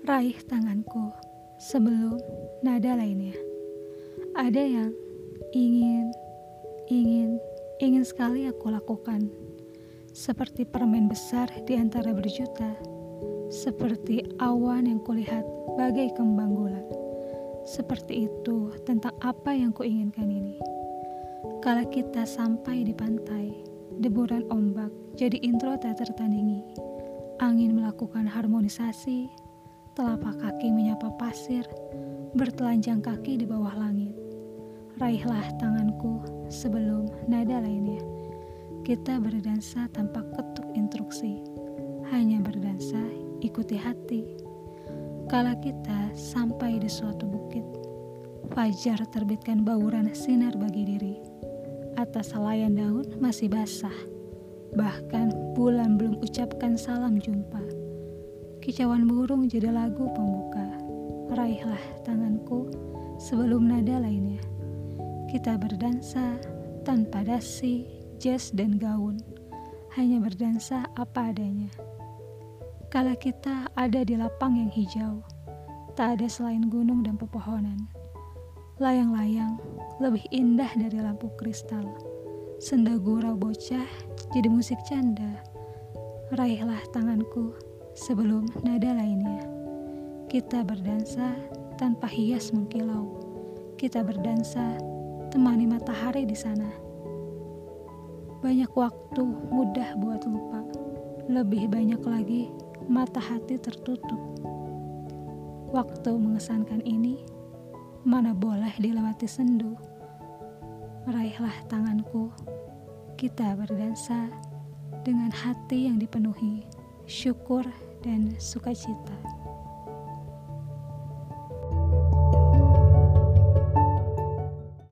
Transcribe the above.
Raih tanganku sebelum nada lainnya. Ada yang ingin, ingin, ingin sekali aku lakukan. Seperti permen besar di antara berjuta. Seperti awan yang kulihat bagai kembang gula. Seperti itu tentang apa yang kuinginkan ini. Kala kita sampai di pantai, deburan ombak jadi intro tak tertandingi. Angin melakukan harmonisasi, telapak kaki menyapa pasir, bertelanjang kaki di bawah langit. Raihlah tanganku sebelum nada lainnya. Kita berdansa tanpa ketuk instruksi, hanya berdansa ikuti hati. Kala kita sampai di suatu bukit, fajar terbitkan bauran sinar bagi diri. Atas selayan daun masih basah, bahkan bulan belum ucapkan salam jumpa. Kicauan burung jadi lagu pembuka. Raihlah tanganku sebelum nada lainnya. Kita berdansa tanpa dasi, jas, dan gaun. Hanya berdansa apa adanya. Kala kita ada di lapang yang hijau, tak ada selain gunung dan pepohonan. Layang-layang lebih indah dari lampu kristal. Senda gurau bocah jadi musik canda. Raihlah tanganku sebelum nada lainnya. Kita berdansa tanpa hias mengkilau. Kita berdansa temani matahari di sana. Banyak waktu mudah buat lupa. Lebih banyak lagi mata hati tertutup. Waktu mengesankan ini mana boleh dilewati sendu. Raihlah tanganku. Kita berdansa dengan hati yang dipenuhi syukur, dan sukacita.